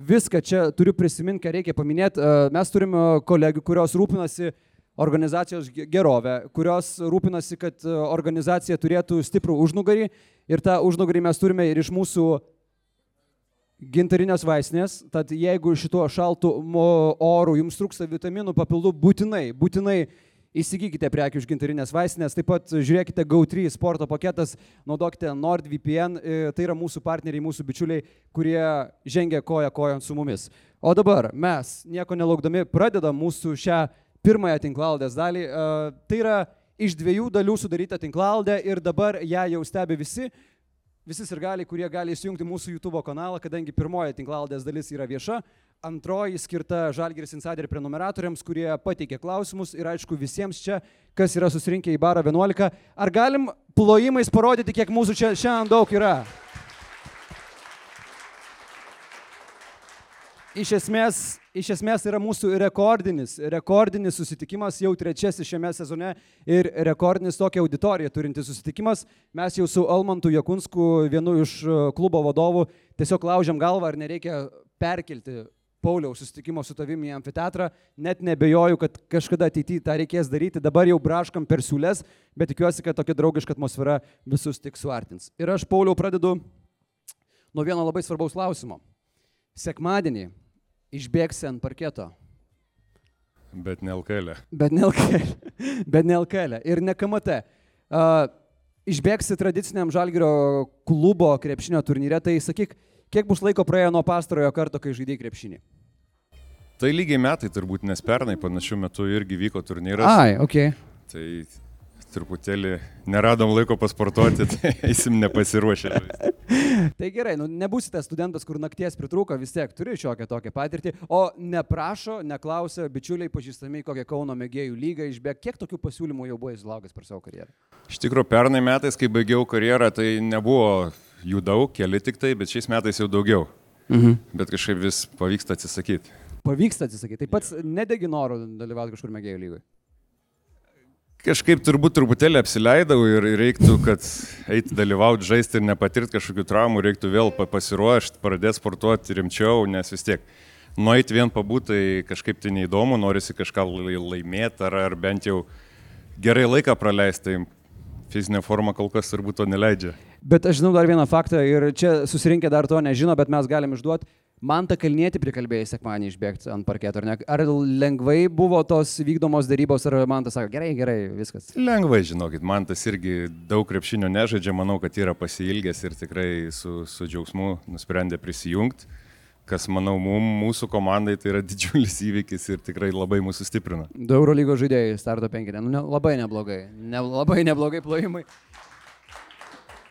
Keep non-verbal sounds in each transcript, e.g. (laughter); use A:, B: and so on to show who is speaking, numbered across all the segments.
A: viską čia turiu prisiminti, ką reikia paminėti. Mes turime kolegių, kurios rūpinasi organizacijos gerovę, kurios rūpinasi, kad organizacija turėtų stiprų užnugarį ir tą užnugarį mes turime ir iš mūsų gintarinės vaistinės, tad jeigu šituo šaltu oru jums trūksta vitaminų papildų, būtinai, būtinai Įsigykite prekių iš gintarinės vaistinės, taip pat žiūrėkite GO3 sporto paketas, naudokite NordVPN, e, tai yra mūsų partneriai, mūsų bičiuliai, kurie žengia koja kojant su mumis. O dabar mes, nieko nelaukdami, pradedam mūsų šią pirmąją tinklaldės dalį. E, tai yra iš dviejų dalių sudaryta tinklaldė ir dabar ją jau stebi visi visi sirgaliai, kurie gali įsijungti mūsų YouTube kanalą, kadangi pirmoji tinklaldės dalis yra vieša, antroji skirta Žalgiris Insider prenumeratoriams, kurie pateikė klausimus ir aišku visiems čia, kas yra susirinkę į barą 11. Ar galim plojimais parodyti, kiek mūsų čia šiandien daug yra? Iš esmės, iš esmės yra mūsų rekordinis, rekordinis susitikimas, jau trečiasis šiame sezone ir rekordinis tokia auditorija turintis susitikimas. Mes jau su Almantu Jakunsku, vienu iš e, klubo vadovų, tiesiog laužiam galvą, ar nereikia perkelti Pauliaus susitikimo su tavimi į amfiteatrą. Net nebejoju, kad kažkada ateityje tą reikės daryti. Dabar jau braškam per siūlės, bet tikiuosi, kad tokia draugiška atmosfera visus tik suartins. Ir aš, Pauliau, pradedu nuo vieno labai svarbaus klausimo. Sekmadienį išbėgsi ant parketo.
B: Bet ne LKL.
A: Bet ne LKL. (laughs) Bet ne LKL. Ir ne KMT. Uh, išbėgsi tradiciniam Žalgirio klubo krepšinio turnyre, tai sakyk, kiek bus laiko praėjo nuo pastarojo karto, kai žaidėjai krepšinį?
B: Tai lygiai metai turbūt, nes pernai panašių metų irgi vyko turnyras.
A: Ai, ok.
B: Tai truputėlį neradom laiko pasportuoti, tai (laughs) eisim nepasiruošę.
A: tai gerai, nu, nebūsite studentas, kur nakties pritrūko, vis tiek turi šiokią tokią patirtį, o neprašo, neklausia bičiuliai pažįstami kokią Kauno mėgėjų lygą išbėg. Kiek tokių pasiūlymų jau buvo įsilaukęs per savo karjerą?
B: Iš tikrųjų, pernai metais, kai baigiau karjerą, tai nebuvo jų daug, keli tik tai, bet šiais metais jau daugiau. Mhm. Bet kažkaip vis pavyksta atsisakyti.
A: Pavyksta atsisakyti. Tai pats nedegi noro dalyvauti kažkur mėgėjų lygoje.
B: Kažkaip turbūt truputėlį apsileidau ir reiktų, kad eiti dalyvauti, žaisti ir nepatirti kažkokių traumų, reiktų vėl pasiruošti, pradėti sportuoti rimčiau, nes vis tiek nueiti vien pabūtai kažkaip tai neįdomu, norisi kažką laimėti ar, ar bent jau gerai laiką praleisti, tai fizinė forma kol kas turbūt to neleidžia.
A: Bet aš žinau dar vieną faktą ir čia susirinkę dar to nežino, bet mes galim išduoti Man tą kalnėti prikalbėjai sekmanį išbėgti ant parketo, ar ne? Ar lengvai buvo tos vykdomos darybos, ar man tas sako, gerai, gerai, viskas?
B: Lengvai, žinokit, man tas irgi daug krepšinio nežaidžia, manau, kad yra pasilgęs ir tikrai su, su džiaugsmu nusprendė prisijungti, kas, manau, mum, mūsų komandai tai yra (laughs) didžiulis įvykis ir tikrai labai mūsų stiprina.
A: Du Euro lygos žaidėjai starto penkinė, nu, ne, labai neblogai, ne, labai neblogai plojimai.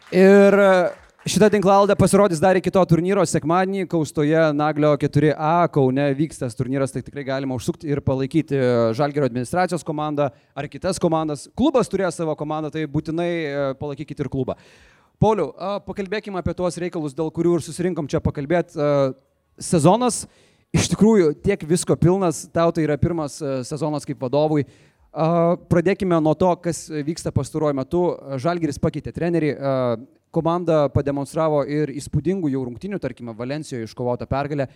A: Ir Šitą tinklaladę pasirodys dar iki to turnyro sekmadienį, Kaustoje Naglio 4A, Kaune vyksta tas turnyras, tai tikrai galima užsukti ir palaikyti Žalgerio administracijos komandą ar kitas komandas. Klubas turėjo savo komandą, tai būtinai e, palaikykite ir klubą. Pauliau, pakalbėkime apie tuos reikalus, dėl kurių ir susirinkom čia pakalbėti. Sezonas iš tikrųjų tiek visko pilnas, tau tai yra pirmas e, sezonas kaip vadovui. Pradėkime nuo to, kas vyksta pastaruoju metu. Žalgiris pakeitė trenerį, komanda pademonstravo ir įspūdingų jau rungtinių, tarkime, Valencijoje iškovotą pergalę.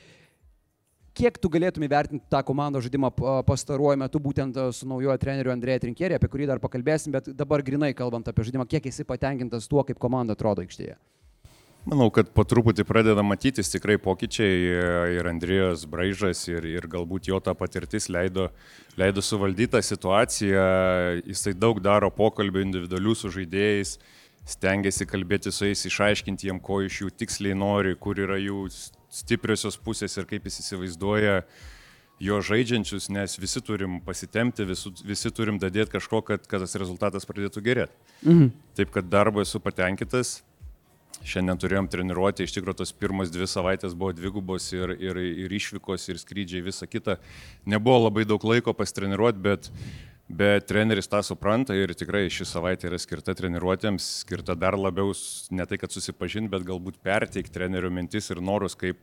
A: Kiek tu galėtum įvertinti tą komandos žaidimą pastaruoju metu, būtent su naujojo treneriu Andrėja Trinkierė, apie kurį dar pakalbėsim, bet dabar grinai kalbant apie žaidimą, kiek esi patenkintas tuo, kaip komanda atrodo aikštėje?
B: Manau, kad po truputį pradeda matytis tikrai pokyčiai ir Andrijos Braižas ir, ir galbūt jo ta patirtis leido, leido suvaldyti tą situaciją. Jisai daug daro pokalbių individualių su žaidėjais, stengiasi kalbėti su jais, išaiškinti jiem, ko iš jų tiksliai nori, kur yra jų stipriosios pusės ir kaip jis įsivaizduoja jo žaidžiančius, nes visi turim pasitemti, visi, visi turim dadėti kažko, kad, kad tas rezultatas pradėtų gerėti. Mhm. Taip kad darbo esu patenkintas. Šiandien turėjom treniruoti, iš tikrųjų tos pirmas dvi savaitės buvo dvigubos ir, ir, ir išvykos, ir skrydžiai, visa kita. Nebuvo labai daug laiko pastreniruoti, bet Bet treneris tą supranta ir tikrai ši savaitė yra skirta treniruotėms, skirta dar labiau ne tai, kad susipažinti, bet galbūt perteikti trenerio mintis ir norus, kaip,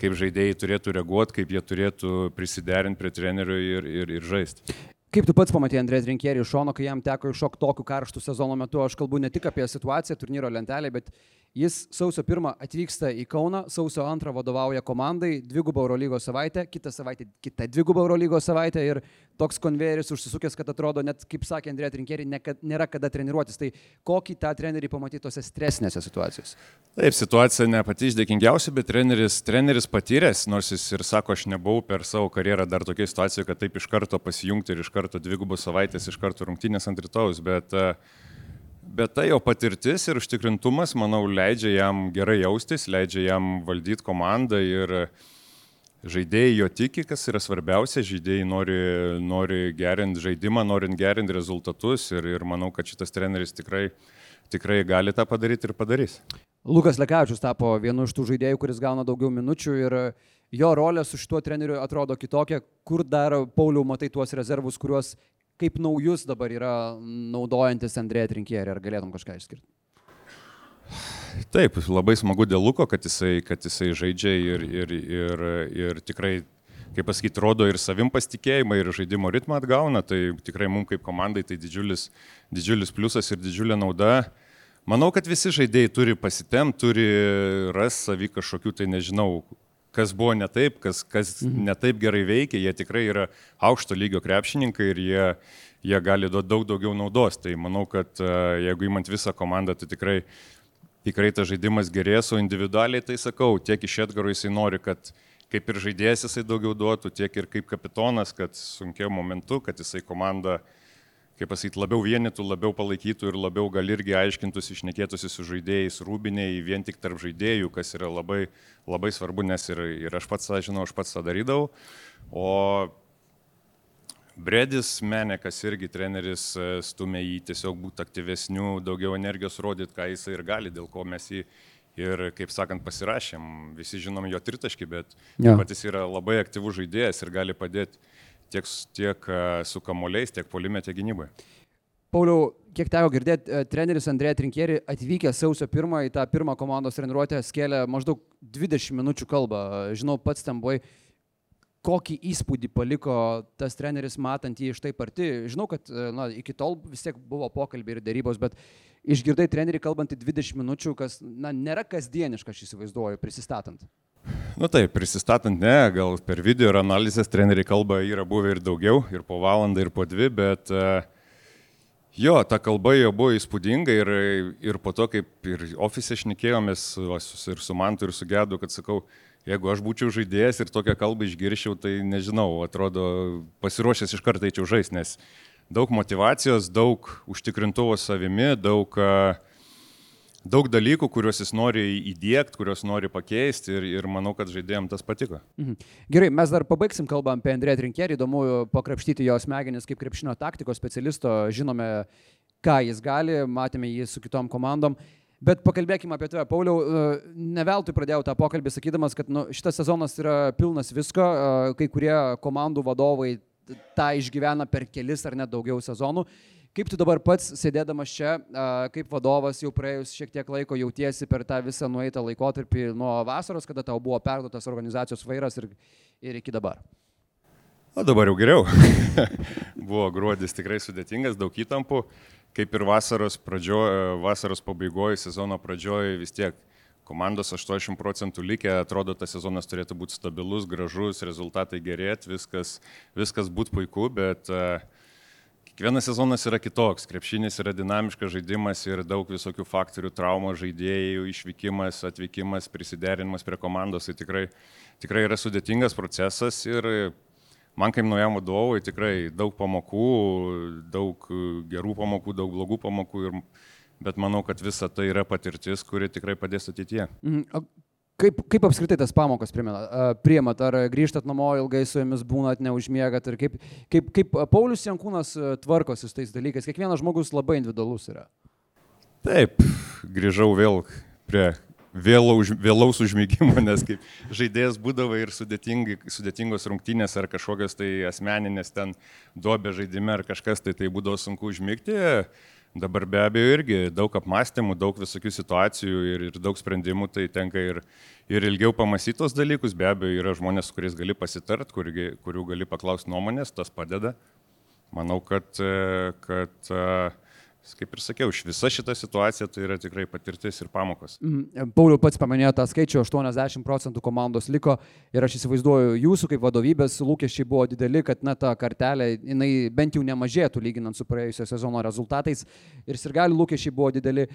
B: kaip žaidėjai turėtų reaguoti, kaip jie turėtų prisiderinti prie trenerio ir, ir, ir žaisti.
A: Kaip tu pats pamatėjai Andrės Rinkierį iš šono, kai jam teko iššokti tokiu karštų sezono metu, aš kalbu ne tik apie situaciją turnyro lentelėje, bet Jis sausio 1 atvyksta į Kauną, sausio 2 vadovauja komandai, dvigubą Eurolygos savaitę, kitą savaitę kita dvigubą Eurolygos savaitę ir toks konvejeris užsisukęs, kad atrodo net, kaip sakė Andrė Trinkeri, ne, nėra kada treniruotis. Tai kokį tą trenerį pamatyti tose stresinėse situacijose?
B: Taip, situacija ne pati išdėkingiausia, bet treneris, treneris patyręs, nors jis ir sako, aš nebuvau per savo karjerą dar tokia situacija, kad taip iš karto pasijungti ir iš karto dvigubos savaitės, iš karto rungtynės ant rytojus, bet uh, Bet tai jo patirtis ir užtikrintumas, manau, leidžia jam gerai jaustis, leidžia jam valdyti komandą ir žaidėjai jo tiki, kas yra svarbiausia, žaidėjai nori, nori gerinti žaidimą, norint gerinti rezultatus ir, ir manau, kad šitas treneris tikrai, tikrai gali tą padaryti ir padarys.
A: Lukas Lekavičius tapo vienu iš tų žaidėjų, kuris gauna daugiau minučių ir jo rolė su šituo treneriu atrodo kitokia. Kur dar, Pauliau, matai tuos rezervus, kuriuos kaip naujus dabar yra naudojantis Andrėja Trinkierį, ar galėtum kažką išskirti?
B: Taip, labai smagu dėl Luko, kad jisai, kad jisai žaidžia ir, ir, ir, ir tikrai, kaip pasakyti, rodo ir savim pasitikėjimą, ir žaidimo ritmą atgauna, tai tikrai mums kaip komandai tai didžiulis, didžiulis pliusas ir didžiulė nauda. Manau, kad visi žaidėjai turi pasitem, turi ras savį kažkokių, tai nežinau, kas buvo ne taip, kas, kas mhm. ne taip gerai veikia, jie tikrai yra aukšto lygio krepšininkai ir jie, jie gali duoti daug daugiau naudos. Tai manau, kad e, jeigu įmant visą komandą, tai tikrai, tikrai tas žaidimas gerės, o individualiai tai sakau, tiek iš Edgaro jisai nori, kad kaip ir žaidėjas jisai daugiau duotų, tiek ir kaip kapitonas, kad sunkiau momentu, kad jisai komandą uh, kaip pasakyti, labiau vienytų, labiau palaikytų ir labiau gal irgi aiškintųsi, išnekėtųsi su žaidėjais, rūbiniai, vien tik tarp žaidėjų, kas yra labai, labai svarbu, nes ir, ir aš pats tą žinau, aš pats tą darydavau. O Bredis Menekas irgi treneris e, stumė jį tiesiog būti aktyvesniu, daugiau energijos rodyti, ką jisai ir gali, dėl ko mes jį ir, kaip sakant, pasirašėm. Visi žinom jo tritaškį, bet ja. patys yra labai aktyvus žaidėjas ir gali padėti tiek, tiek e, su kamuoliais, tiek polime, tiek gynyboje.
A: Pauliau, kiek teko girdėti, e, treneris Andrėja Trinkeri atvykęs sausio pirmą į tą pirmą komandos treniruotę skėlė maždaug 20 minučių kalbą. Žinau, pats ten buvai, kokį įspūdį paliko tas treneris matant jį iš taip arti. Žinau, kad e, na, iki tol vis tiek buvo pokalbiai ir dėrybos, bet išgirdai trenerį kalbantį 20 minučių, kas na, nėra kasdieniška, aš įsivaizduoju, prisistatant.
B: Nu taip, prisistatant ne, gal per video ir analizės treneriai kalba yra buvę ir daugiau, ir po valandą, ir po dvi, bet uh, jo, ta kalba jo buvo įspūdinga ir, ir po to, kaip ir ofise šnekėjomės ir su Mantu, ir su Gedu, kad sakau, jeigu aš būčiau žaidėjas ir tokią kalbą išgirščiau, tai nežinau, atrodo, pasiruošęs iš karto eičiau žaisti, nes daug motivacijos, daug užtikrintuvo savimi, daug daug dalykų, kuriuos jis nori įdėkti, kuriuos nori pakeisti ir, ir manau, kad žaidėjams tas patiko.
A: Mhm. Gerai, mes dar pabaigsim kalbą apie Andrėją Trinkerį, įdomu pakrapštyti jo smegenis kaip krepšinio taktikos specialisto, žinome, ką jis gali, matėme jį su kitom komandom. Bet pakalbėkime apie tave, Pauliau. Ne veltui pradėjau tą pokalbį sakydamas, kad nu, šitas sezonas yra pilnas visko. Kai kurie komandų vadovai tą išgyvena per kelis ar net daugiau sezonų. Kaip tu dabar pats, sėdėdamas čia, kaip vadovas, jau praėjus šiek tiek laiko jautiesi per tą visą nueitą laikotarpį nuo vasaros, kada tau buvo perduotas organizacijos vairas ir, ir iki dabar?
B: O dabar jau geriau. (laughs) buvo gruodis tikrai sudėtingas, daug įtampų. Kaip ir vasaros, pradžio, vasaros pabaigoje, sezono pradžioje vis tiek komandos 80 procentų likę, atrodo, tas sezonas turėtų būti stabilus, gražus, rezultatai gerėti, viskas, viskas būtų puiku, bet uh, Kiekvienas sezonas yra kitoks, krepšinis yra dinamiškas žaidimas ir daug visokių faktorių, traumos žaidėjų, išvykimas, atvykimas, prisiderinimas prie komandos, tai tikrai, tikrai yra sudėtingas procesas ir man kaip naujam vadovui tikrai daug pamokų, daug gerų pamokų, daug blogų pamokų, ir, bet manau, kad visa tai yra patirtis, kuri tikrai padės ateityje.
A: Mhm. Kaip, kaip apskritai tas pamokas priemat, ar grįžtat namo ilgai su jomis būnat, neužmiegat ir kaip, kaip, kaip Paulius Jankūnas tvarkosi su tais dalykais, kiekvienas žmogus labai individualus yra.
B: Taip, grįžau vėl prie vėlau, vėlaus užmygimo, (laughs) nes kaip žaidėjas būdavo ir sudėtingos rungtynės ar kažkokios tai asmeninės ten duobė žaidime ar kažkas, tai tai būdavo sunku užmygti. Dabar be abejo irgi daug apmąstymų, daug visokių situacijų ir, ir daug sprendimų, tai tenka ir, ir ilgiau pamastyti tos dalykus. Be abejo yra žmonės, su kuriais gali pasitart, kur, kurių gali paklausti nuomonės, tas padeda. Manau, kad, kad kaip ir sakiau, visa šita situacija tai yra tikrai patirtis ir pamokos.
A: Mm, Pauliau pats paminėjo tą skaičių, 80 procentų komandos liko ir aš įsivaizduoju, jūsų kaip vadovybės lūkesčiai buvo dideli, kad na, ta kartelė, jinai bent jau nemažėtų lyginant su praėjusio sezono rezultatais ir sirgalių lūkesčiai buvo dideli.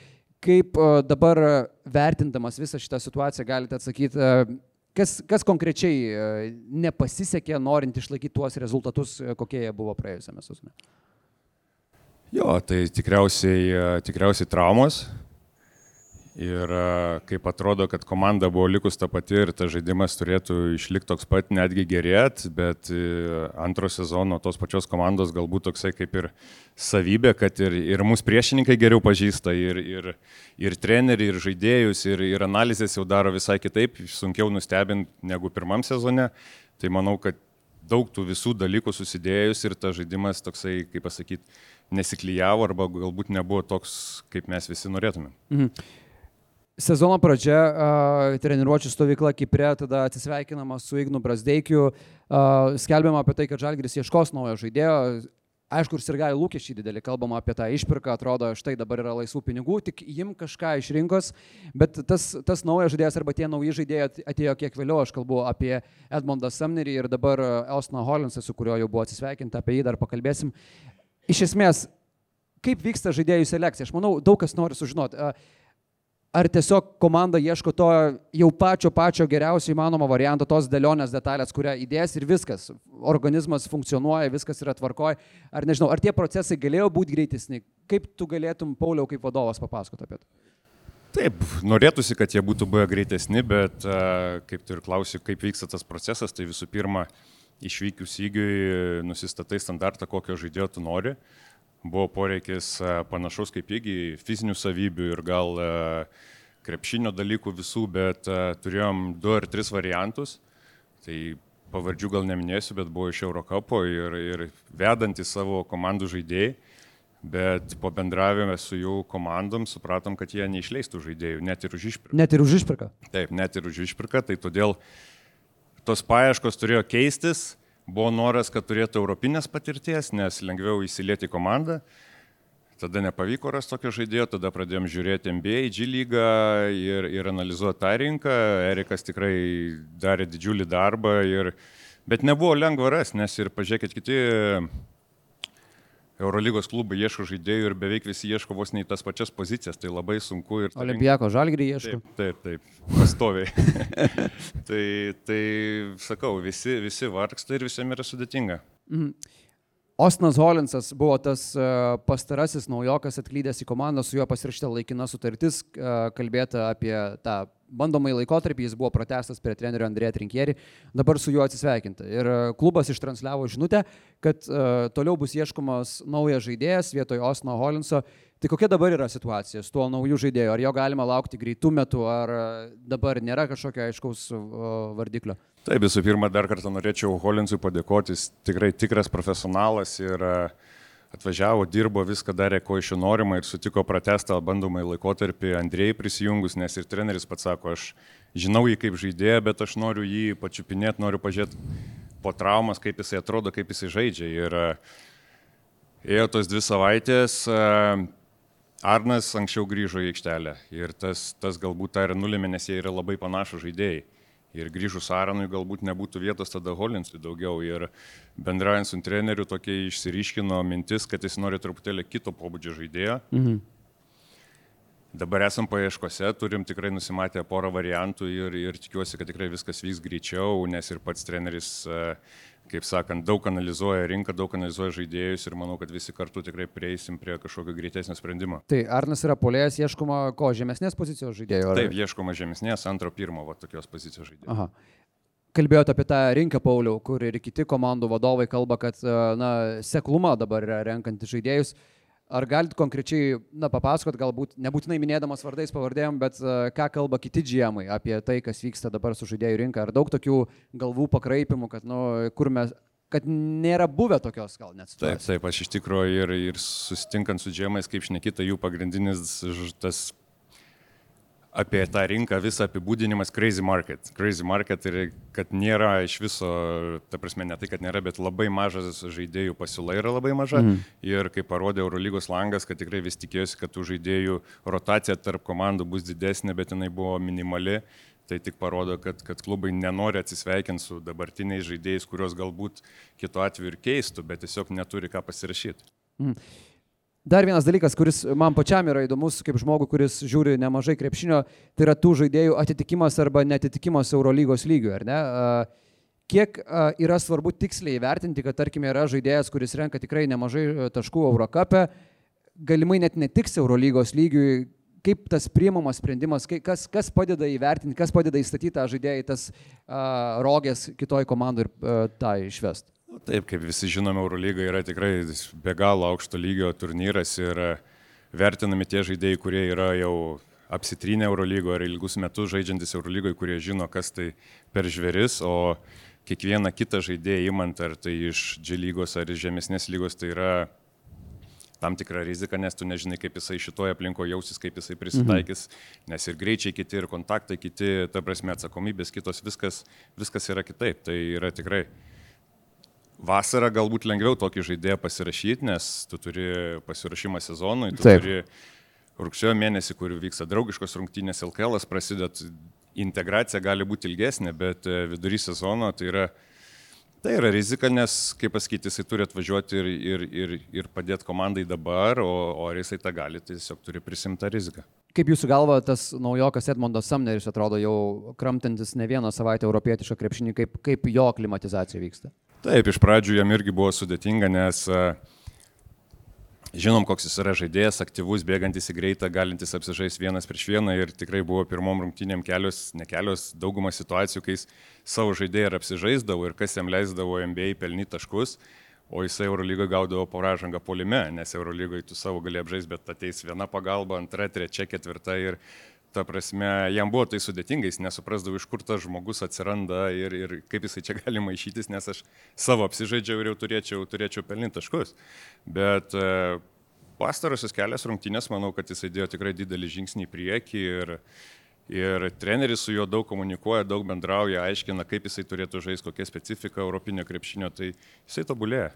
A: Kaip e, dabar vertindamas visą šitą situaciją galite atsakyti, e, kas, kas konkrečiai e, nepasisekė norint išlaikyti tuos rezultatus, kokie jie buvo praėjusiame sezone?
B: Jo, tai tikriausiai, tikriausiai traumos. Ir kaip atrodo, kad komanda buvo likus ta pati ir tas žaidimas turėtų išlikti toks pat, netgi gerėt, bet e, antro sezono tos pačios komandos galbūt toksai kaip ir savybė, kad ir, ir mūsų priešininkai geriau pažįsta, ir, ir, ir treneriai, ir žaidėjus, ir, ir analizės jau daro visai kitaip, sunkiau nustebinti negu pirmam sezone. Tai manau, kad daug tų visų dalykų susidėjus ir tas žaidimas toksai, kaip pasakyti, nesiklyjavo arba galbūt nebuvo toks, kaip mes visi norėtume. Mhm.
A: Sezono pradžia, uh, treniruočio stovykla Kiprė, tada atsisveikinama su Ignu Brasdeikiu, uh, skelbiama apie tai, kad Žalgris ieškos naujo žaidėjo, Aišku, ir sirgali lūkesčiai dideli, kalbama apie tą išpirką, atrodo, štai dabar yra laisvų pinigų, tik jim kažką iš rinkos, bet tas, tas naujas žaidėjas arba tie nauji žaidėjai atėjo kiek vėliau, aš kalbu apie Edmondą Samnerį ir dabar Osną Holinsą, su kuriuo jau buvo atsisveikinta, apie jį dar pakalbėsim iš esmės, kaip vyksta žaidėjų selekcija? Aš manau, daug kas nori sužinoti. Ar tiesiog komanda ieško to jau pačio pačio geriausio įmanomo varianto, tos dėlionės detalės, kurią įdės ir viskas. Organizmas funkcionuoja, viskas yra tvarkoje. Ar nežinau, ar tie procesai galėjo būti greitesni? Kaip tu galėtum, Pauliau, kaip vadovas papasakoti apie tai?
B: Taip, norėtųsi, kad jie būtų buvę greitesni, bet kaip tu ir klausi, kaip vyksta tas procesas, tai visų pirma, uh, išvykius įgiui nusistatai standartą, kokio žaidėjo tu nori. Buvo poreikis e, panašaus kaip įgiai, fizinių savybių ir gal e, krepšinio dalykų visų, bet e, turėjom du ar tris variantus. Tai pavardžių gal neminėsiu, bet buvo iš Eurocapo ir, ir vedantys savo komandų žaidėjai. Bet po bendravime su jų komandom supratom, kad jie neišleistų žaidėjų, net ir už išpirką.
A: Net ir už išpirką.
B: Taip, net ir už išpirką, tai todėl uh, tos paieškos turėjo keistis, buvo noras, kad turėtų europinės patirties, nes lengviau įsilieti komandą. Tada nepavyko rasti tokio žaidėjo, tada pradėjom žiūrėti NBA, G lygą ir, ir analizuoti tą rinką. Erikas tikrai darė didžiulį darbą, ir, bet nebuvo lengva rasti, nes ir pažiūrėkit, kiti Eurolygos klubai ieško žaidėjų ir beveik visi ieško vos ne į tas pačias pozicijas, tai labai sunku. Ir
A: Olimpiako žalgrį ieško.
B: Taip, taip, taip pastoviai. (laughs) tai, tai sakau, visi, visi vargsta ir visiems yra sudėtinga. Mhm.
A: Osnas Holinsas buvo tas e, pastarasis naujokas atklydęs į komandą, su juo pasirašyta laikina sutartis, e, kalbėta apie tą bandomąjį laikotarpį, jis buvo protestas prie trenerio Andrėja Trinkierį, dabar su juo atsisveikinta. Ir e, klubas ištransliavo žinutę, kad uh, toliau bus ieškomas naujas žaidėjas vietoj Osno Holinso. Tai kokia dabar yra situacija su tuo naujų žaidėju? Ar jo galima laukti greitų metų, ar dabar nėra kažkokio aiškaus uh, vardiklio?
B: Taip, visų pirma, dar kartą norėčiau Holinsui padėkoti, jis tikrai tikras profesionalas ir e, atvažiavo, dirbo, viską darė, ko iš jo norima ir sutiko pratestą bandomąjį laikotarpį Andrėjai prisijungus, nes ir treneris pats sako, aš žinau jį kaip žaidėją, bet aš noriu jį pačiupinėti, noriu pažiūrėti po traumas, kaip jisai atrodo, kaip jisai žaidžia. Ir e, ėjo tos dvi savaitės, e, Arnas anksčiau grįžo į aikštelę ir tas, tas galbūt tą ir nulėmė, nes jie yra labai panašus žaidėjai. Ir grįžus Aranui galbūt nebūtų vietos tada Holinsui daugiau. Ir bendraujant su treneriu tokia išsiriškino mintis, kad jis nori truputėlį kito pobūdžio žaidėjo. Mhm. Dabar esam paieškose, turim tikrai nusimatę porą variantų ir, ir tikiuosi, kad tikrai viskas vyks greičiau, nes ir pats treneris uh, kaip sakant, daug analizuoja rinką, daug analizuoja žaidėjus ir manau, kad visi kartu tikrai prieisim prie kažkokio greitesnio sprendimo.
A: Tai Arnas yra polėjas, ieškoma ko, žemesnės pozicijos žaidėjo?
B: Ar... Taip, ieškoma žemesnės, antro, pirmo, va, tokios pozicijos žaidėjo. Aha.
A: Kalbėjote apie tą rinką, Pauliau, kur ir kiti komandų vadovai kalba, kad na, sekluma dabar yra renkantys žaidėjus. Ar galit konkrečiai, na, papasakot, galbūt nebūtinai minėdamas vardais pavardėjom, bet uh, ką kalba kiti džiemai apie tai, kas vyksta dabar su žaidėjų rinka? Ar daug tokių galvų pakraipimų, kad, nu, kur mes, kad nėra buvę tokios gal net
B: situacijos? Taip, taip, aš iš tikrųjų ir, ir susitinkant su džiemais, kaip šnekita, jų pagrindinis tas apie tą rinką visą apibūdinimas crazy market. Crazy market ir kad nėra iš viso, ta prasme, ne tai, kad nėra, bet labai mažas žaidėjų pasiūla yra labai maža. Mm. Ir kaip parodė Eurolygos langas, kad tikrai vis tikėjosi, kad tų žaidėjų rotacija tarp komandų bus didesnė, bet jinai buvo minimali. Tai tik parodo, kad, kad klubai nenori atsisveikinti su dabartiniais žaidėjais, kuriuos galbūt kitu atveju ir keistų, bet tiesiog neturi ką pasirašyti. Mm.
A: Dar vienas dalykas, kuris man pačiam yra įdomus, kaip žmogui, kuris žiūri nemažai krepšinio, tai yra tų žaidėjų atitikimas arba netitikimas Eurolygos lygių, ar ne? Kiek yra svarbu tiksliai įvertinti, kad tarkime yra žaidėjas, kuris renka tikrai nemažai taškų Eurocapė, galimai net netiks Eurolygos lygiui, kaip tas priimamas sprendimas, kas, kas padeda įvertinti, kas padeda įstatyti tą žaidėją į tas uh, rogės kitoj komandai ir uh, tą išvest.
B: Taip, kaip visi žinome, Eurolyga yra tikrai be galo aukšto lygio turnyras ir e, vertinami tie žaidėjai, kurie yra jau apsitrynę Eurolygoje ar ilgus metus žaidžiantis Eurolygoje, kurie žino, kas tai per žveris, o kiekvieną kitą žaidėją įmant, ar tai iš G lygos ar iš žemesnės lygos, tai yra tam tikra rizika, nes tu nežinai, kaip jisai šitoje aplinkoje jausis, kaip jisai prisitaikys, mhm. nes ir greičiai kiti, ir kontaktai kiti, ta prasme atsakomybės kitos, viskas, viskas yra kitaip. Tai yra tikrai Vasarą galbūt lengviau tokį žaidėją pasirašyti, nes tu turi pasirašymą sezonui, tu Taip. turi rugsėjo mėnesį, kur vyksta draugiškos rungtynės LKL, prasideda integracija gali būti ilgesnė, bet e, vidury sezono tai yra, tai yra rizika, nes, kaip pasakyti, jisai turi atvažiuoti ir, ir, ir, ir padėti komandai dabar, o, o ar jisai tą gali, tai tiesiog turi prisimtą riziką.
A: Kaip jūsų galva, tas naujokas Edmondas Samneris atrodo jau kramtantis ne vieną savaitę europietišką krepšinį, kaip, kaip jo klimatizacija vyksta?
B: Taip, iš pradžių jam irgi buvo sudėtinga, nes žinom, koks jis yra žaidėjas, aktyvus, bėgantis į greitą, galintis apsižaisti vienas prieš vieną ir tikrai buvo pirmom rungtynėm kelios, ne kelios, dauguma situacijų, kai jis savo žaidėją ir apsižaisdavo ir kas jam leisdavo MBA pelnyti taškus, o jisai Eurolygoje gaudavo poražangą polime, nes Eurolygoje tu savo gali apžaisti, bet ateis viena pagalba, antra, trečia, ketvirta ir ta prasme, jam buvo tai sudėtinga, jis nesuprasdavo, iš kur tas žmogus atsiranda ir, ir kaip jisai čia gali maišytis, nes aš savo apsižaidžiau ir jau turėčiau, turėčiau pelninti taškus. Bet e, pastarosios kelias rungtynės, manau, kad jisai dėjo tikrai didelį žingsnį į priekį ir, ir treneris su juo daug komunikuoja, daug bendrauja, aiškina, kaip jisai turėtų žaisti, kokia specifika europinio krepšinio, tai jisai tobulėja.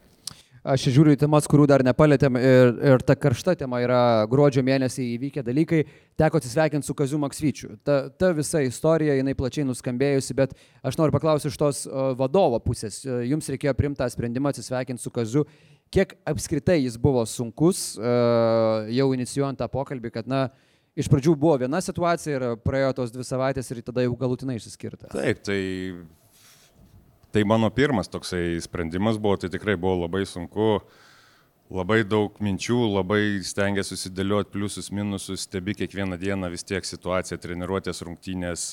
A: Aš žiūriu į temas, kurių dar nepalėtėm ir, ir ta karšta tema yra gruodžio mėnesį įvykę dalykai. Teko atsisveikinti su Kaziu Maksvyčiu. Ta, ta visa istorija, jinai plačiai nuskambėjusi, bet aš noriu paklausti iš tos vadovo pusės. Jums reikėjo primtą sprendimą atsisveikinti su Kaziu. Kiek apskritai jis buvo sunkus, jau inicijuojant tą pokalbį, kad, na, iš pradžių buvo viena situacija ir praėjo tos dvi savaitės ir tada jau galutinai išsiskirta.
B: Taip, tai Tai mano pirmas toksai sprendimas buvo, tai tikrai buvo labai sunku, labai daug minčių, labai stengiasi susidėlioti pliusus, minusus, stebi kiekvieną dieną vis tiek situaciją, treniruotės, rungtynės,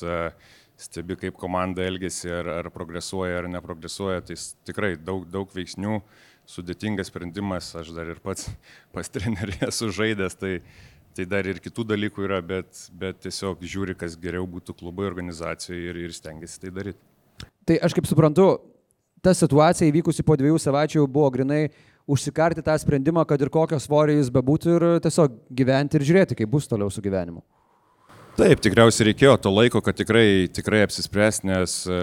B: stebi kaip komanda elgesi, ar, ar progresuoja, ar neprogresuoja, tai tikrai daug, daug veiksnių, sudėtingas sprendimas, aš dar ir pats (laughs) pas trenerį (laughs) esu žaidęs, tai, tai dar ir kitų dalykų yra, bet, bet tiesiog žiūri, kas geriau būtų klubai organizacijoje ir, ir stengiasi tai daryti.
A: Tai aš kaip suprantu, ta situacija įvykusi po dviejų savaičių buvo grinai užsikarti tą sprendimą, kad ir kokio svorio jis bebūtų ir tiesiog gyventi ir žiūrėti, kaip bus toliau su gyvenimu.
B: Taip, tikriausiai reikėjo to laiko, kad tikrai, tikrai apsispręs, nes e,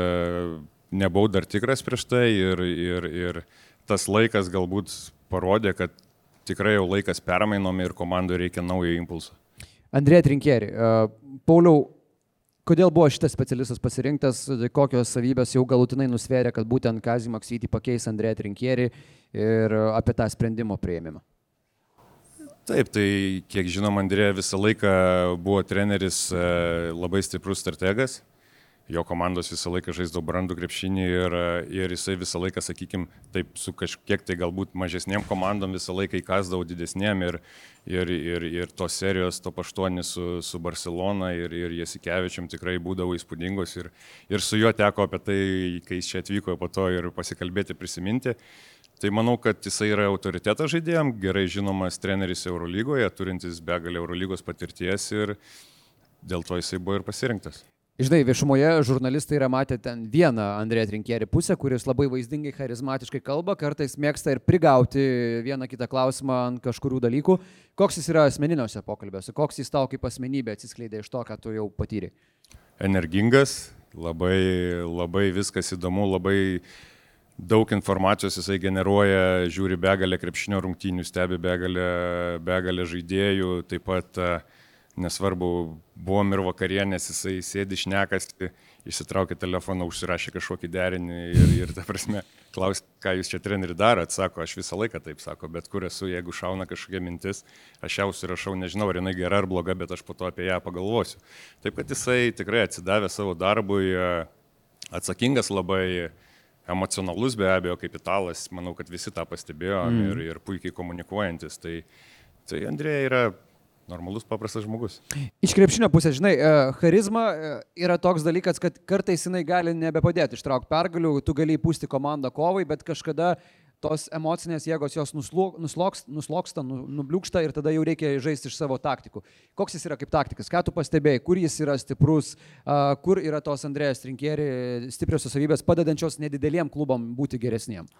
B: nebuvau dar tikras prieš tai ir, ir, ir tas laikas galbūt parodė, kad tikrai jau laikas permainom ir komandai reikia naujo impulso.
A: Andrėja Trinkeri, uh, Pauliau, Kodėl buvo šitas specialistas pasirinktas, kokios savybės jau galutinai nusvėrė, kad būtent Kazį Maksytį pakeis Andrėją Trinkierį ir apie tą sprendimo prieimimą?
B: Taip, tai kiek žinom, Andrėja visą laiką buvo treneris e, labai stiprus strategas jo komandos visą laiką žaisdavo brandų krepšinį ir, ir jisai visą laiką, sakykime, taip su kažkiek tai galbūt mažesniem komandom visą laiką įkasdavo didesniem ir, ir, ir, ir tos serijos top 8 su, su Barcelona ir, ir Jasikevičiam tikrai būdavo įspūdingos ir, ir su juo teko apie tai, kai jis čia atvyko po to ir pasikalbėti, prisiminti. Tai manau, kad jisai yra autoritetas žaidėjim, gerai žinomas treneris Eurolygoje, turintis begalę Eurolygos patirties ir dėl to jisai buvo ir pasirinktas.
A: Žinai, viešumoje žurnalistai yra matę ten vieną Andrėją Trinkierį pusę, kuris labai vaizdingai, charizmatiškai kalba, kartais mėgsta ir prigauti vieną kitą klausimą ant kažkurių dalykų. Koks jis yra asmeniniuose pokalbiuose, koks jis tau kaip asmenybė atsiskleidė iš to, ką tu jau patyrė?
B: Energingas, labai, labai viskas įdomu, labai daug informacijos jisai generuoja, žiūri begalę krepšinio rungtynių, stebi begalę, begalę žaidėjų, taip pat uh, nesvarbu, buvom ir vakarienės, jisai sėdi šnekasi, išsitraukė telefoną, užsirašė kažkokį derinį ir, ir ta prasme, klaus, ką jūs čia treneri darot, sako, aš visą laiką taip sako, bet kur esu, jeigu šauna kažkokia mintis, aš ją užsirašau, nežinau, ar jinai gera ar bloga, bet aš po to apie ją pagalvosiu. Taip kad jisai tikrai atsidavė savo darbui, atsakingas labai, emocionalus be abejo, kaip italas, manau, kad visi tą pastebėjom mm. ir, ir puikiai komunikuojantis. Tai, tai Andrėja yra normalus, paprastas žmogus.
A: Iš krepšinio pusės, žinai, e, charizma e, yra toks dalykas, kad kartais jinai gali nebepadėti ištraukti pergalių, tu gali įpūsti komandą kovai, bet kažkada tos emocinės jėgos jos nusloksta, nusloksta nu, nubliūkšta ir tada jau reikia žaisti iš savo taktikų. Koks jis yra kaip taktikas, ką tu pastebėjai, kur jis yra stiprus, kur yra tos Andrėjas Trinkėri stipriosios savybės padedančios nedideliem klubam būti geresniem.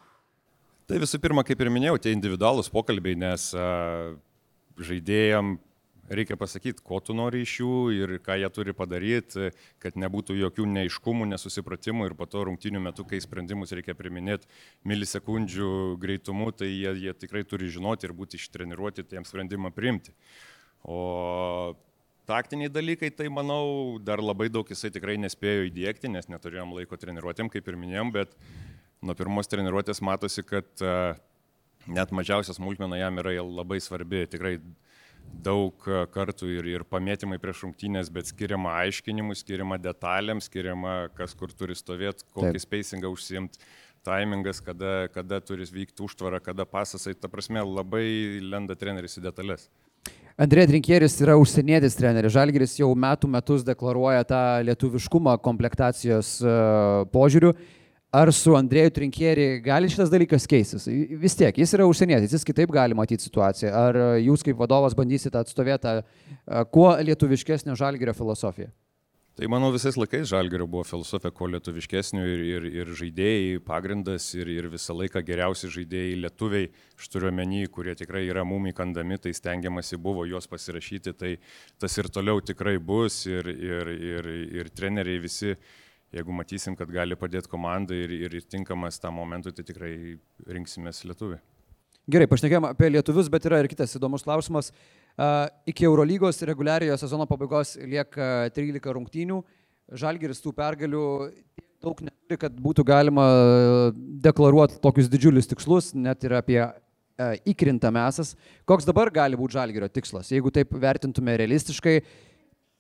B: Tai visų pirma, kaip ir minėjau, tie individualūs pokalbiai, nes uh, žaidėjam reikia pasakyti, ko tu nori iš jų ir ką jie turi padaryti, kad nebūtų jokių neiškumų, nesusipratimų ir po to rungtinių metų, kai sprendimus reikia priminėti milisekundžių greitumu, tai jie, jie tikrai turi žinoti ir būti ištreniruoti tiem sprendimą priimti. O taktiniai dalykai, tai manau, dar labai daug jisai tikrai nespėjo įdėkti, nes neturėjom laiko treniruotėm, kaip ir minėjom, bet nuo pirmos treniruotės matosi, kad net mažiausias smulkmena jam yra labai svarbi. Tikrai daug e, kartų ir, ir pamėtymai prieš rungtynės, bet skiriama aiškinimui, skiriama detalėm, skiriama kas kur turi stovėti, kokį Taip. spacingą užsimti, timingas, kada, kada turi vykti užtvara, kada pasasai, ta prasme labai lenda treneris į detalės.
A: Andrė Trinkieris yra užsienietis treneris. Žalgiris jau metų metus deklaruoja tą lietuviškumą komplektacijos uh, požiūriu. Ar su Andrėju Trinkieri gali šitas dalykas keistis? Vis tiek, jis yra užsienietis, jis kitaip gali matyti situaciją. Ar jūs kaip vadovas bandysite atstovėti kuo lietuviškesnio žalgerio filosofiją?
B: Tai manau visais laikais žalgerio buvo filosofija kuo lietuviškesnio ir, ir, ir žaidėjai pagrindas ir, ir visą laiką geriausi žaidėjai lietuviai, aš turiu omeny, kurie tikrai yra mum įkandami, tai stengiamasi buvo juos pasirašyti, tai tas ir toliau tikrai bus ir, ir, ir, ir treneriai visi jeigu matysim, kad gali padėti komandai ir, ir, ir tinkamas tam momentui, tai tikrai rinksimės lietuvį.
A: Gerai, pašnekėjome apie lietuvius, bet yra ir kitas įdomus klausimas. Uh, iki Eurolygos reguliariojo sezono pabaigos lieka 13 rungtynių. Žalgeris tų pergalių daug neturi, kad būtų galima deklaruoti tokius didžiulius tikslus, net ir apie uh, įkrintamesias. Koks dabar gali būti Žalgerio tikslas? Jeigu taip vertintume realistiškai,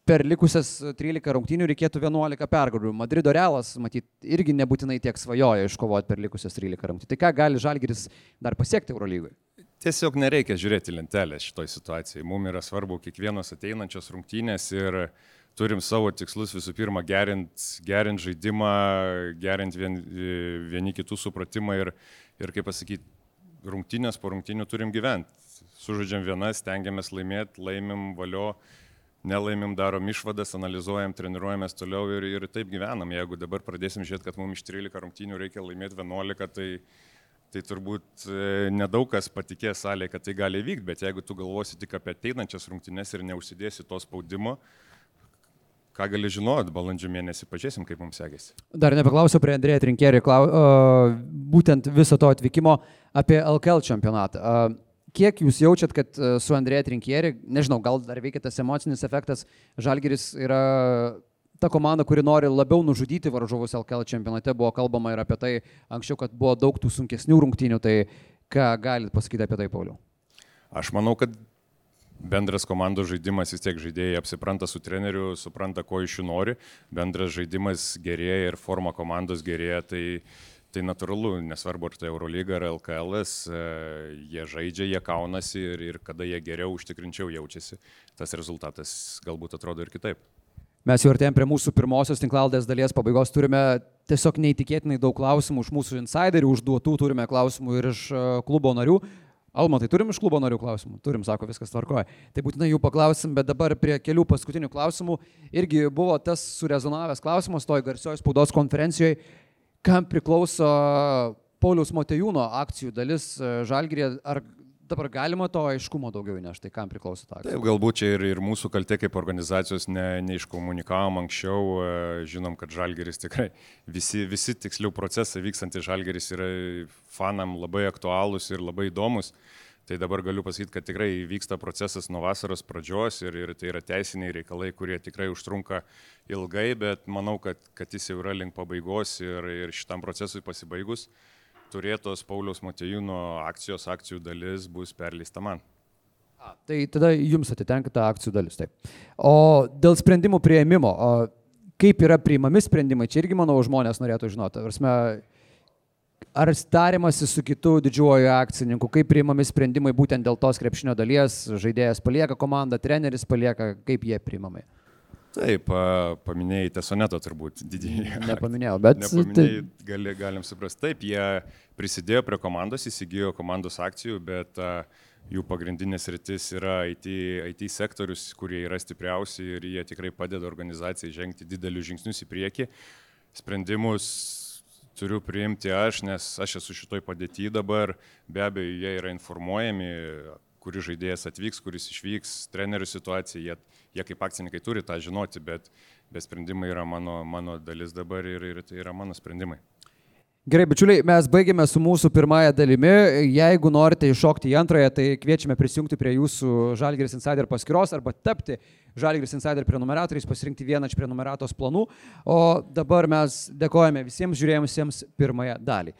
A: per likusias 13 rungtynių reikėtų 11 pergalių. Madrido realas, matyt, irgi nebūtinai tiek svajoja iškovoti per likusias 13 rungtynių. Tai ką gali Žalgiris dar pasiekti Eurolygoje?
B: Tiesiog nereikia žiūrėti lentelę šitoj situacijai. Mums yra svarbu kiekvienos ateinančios rungtynės ir turim savo tikslus visų pirma gerint, gerint žaidimą, gerint vien, vieni kitų supratimą ir, ir kaip pasakyti, rungtynės po rungtynių turim gyventi. Sužaidžiam vienas, stengiamės laimėti, laimim valio nelaimim, darom išvadas, analizuojam, treniruojamės toliau ir, ir taip gyvenam. Jeigu dabar pradėsim žiūrėti, kad mums iš 13 rungtynių reikia laimėti 11, tai, tai turbūt e, nedaug kas patikės salėje, kad tai gali vykti, bet jeigu tu galvosi tik apie ateinančias rungtynes ir neužsidėsi to spaudimo, ką gali žinoti, balandžio mėnesį pažiūrėsim, kaip mums sekėsi.
A: Dar nepaklausiau prie Andrėja Trinkerį, uh, būtent viso to atvykimo apie LKL čempionatą. Uh, kiek jūs jaučiat, kad e, su Andrėja Trinkieri, nežinau, gal dar veikia tas emocinis efektas, Žalgeris yra ta komanda, kuri nori labiau nužudyti varžovus LKL čempionate, buvo kalbama ir apie tai anksčiau, kad buvo daug tų sunkesnių rungtynių, tai ką galit pasakyti apie tai, Pauliau?
B: Aš manau, kad bendras komandos žaidimas vis tiek žaidėjai apsipranta su treneriu, supranta, ko iš jų nori, bendras žaidimas gerėja ir forma komandos gerėja, tai uh, Tai natūralu, nesvarbu, ar tai Eurolyga ar LKL, e, jie žaidžia, jie kaunasi ir, ir kada jie geriau, užtikrinčiau jaučiasi, tas rezultatas galbūt atrodo ir kitaip.
A: Mes jau artėjom prie mūsų pirmosios tinklaldės dalies pabaigos, turime tiesiog neįtikėtinai daug klausimų iš mūsų insiderių, užduotų turime klausimų ir iš e, klubo narių. Alma, tai turim iš klubo narių klausimų? Turim, sako, viskas tvarkoja. Tai būtinai jų paklausim, bet dabar prie kelių paskutinių klausimų irgi buvo tas surezonavęs klausimas toj garsioje spaudos konferencijoje, kam priklauso Paulius Motejūno akcijų dalis e, Žalgirė, ar dabar galima to aiškumo daugiau įnešti, kam priklauso ta akcija?
B: Taip, galbūt čia ir, ir mūsų kaltė kaip organizacijos ne, neiškomunikavom anksčiau, e, žinom, kad Žalgeris tikrai, visi, visi tiksliau procesai vykstantys Žalgeris yra fanam labai aktualūs ir labai įdomus. Tai dabar galiu pasakyti, kad tikrai vyksta procesas nuo vasaros pradžios ir, ir tai yra teisiniai reikalai, kurie tikrai užtrunka ilgai, bet manau, kad, kad jis jau yra link pabaigos ir, ir šitam procesui pasibaigus turėtos Pauliaus Matejūno akcijos, akcijų dalis bus perleista man.
A: A, tai tada jums atitenka ta akcijų dalis, taip. O dėl sprendimų prieimimo, kaip yra priimami sprendimai, čia irgi, manau, žmonės norėtų žinoti. Varsme, ar tariamasi su kitu didžiuoju akcininku, kaip priimami sprendimai būtent dėl tos krepšinio dalies, žaidėjas palieka komandą, treneris palieka, kaip jie priimami?
B: Taip, paminėjai Tesonetą turbūt didįjį. (laughs)
A: Nepaminėjau, bet...
B: Nepaminėjai, gali, galim suprasti. Taip, jie prisidėjo prie komandos, įsigijo komandos akcijų, bet jų pagrindinės rytis yra IT, IT sektorius, kurie yra stipriausi ir jie tikrai padeda organizacijai žengti didelius žingsnius į priekį. Sprendimus turiu priimti aš, nes aš esu šitoj padėtyje dabar, be abejo, jie yra informuojami, kuris žaidėjas atvyks, kuris išvyks, trenerių situacija, jie, jie kaip akcininkai turi tą žinoti, bet, bet sprendimai yra mano, mano dalis dabar ir, ir tai yra mano sprendimai.
A: Gerai, bičiuliai, mes baigėme su mūsų pirmąją dalimi. Jeigu norite iššokti į antrąją, tai kviečiame prisijungti prie jūsų Žalgiris Insider paskyros arba tapti Žalgiris Insider prenumeratoriais, pasirinkti vieną iš prenumeratos planų. O dabar mes dėkojame visiems žiūrėjusiems pirmąją dalį.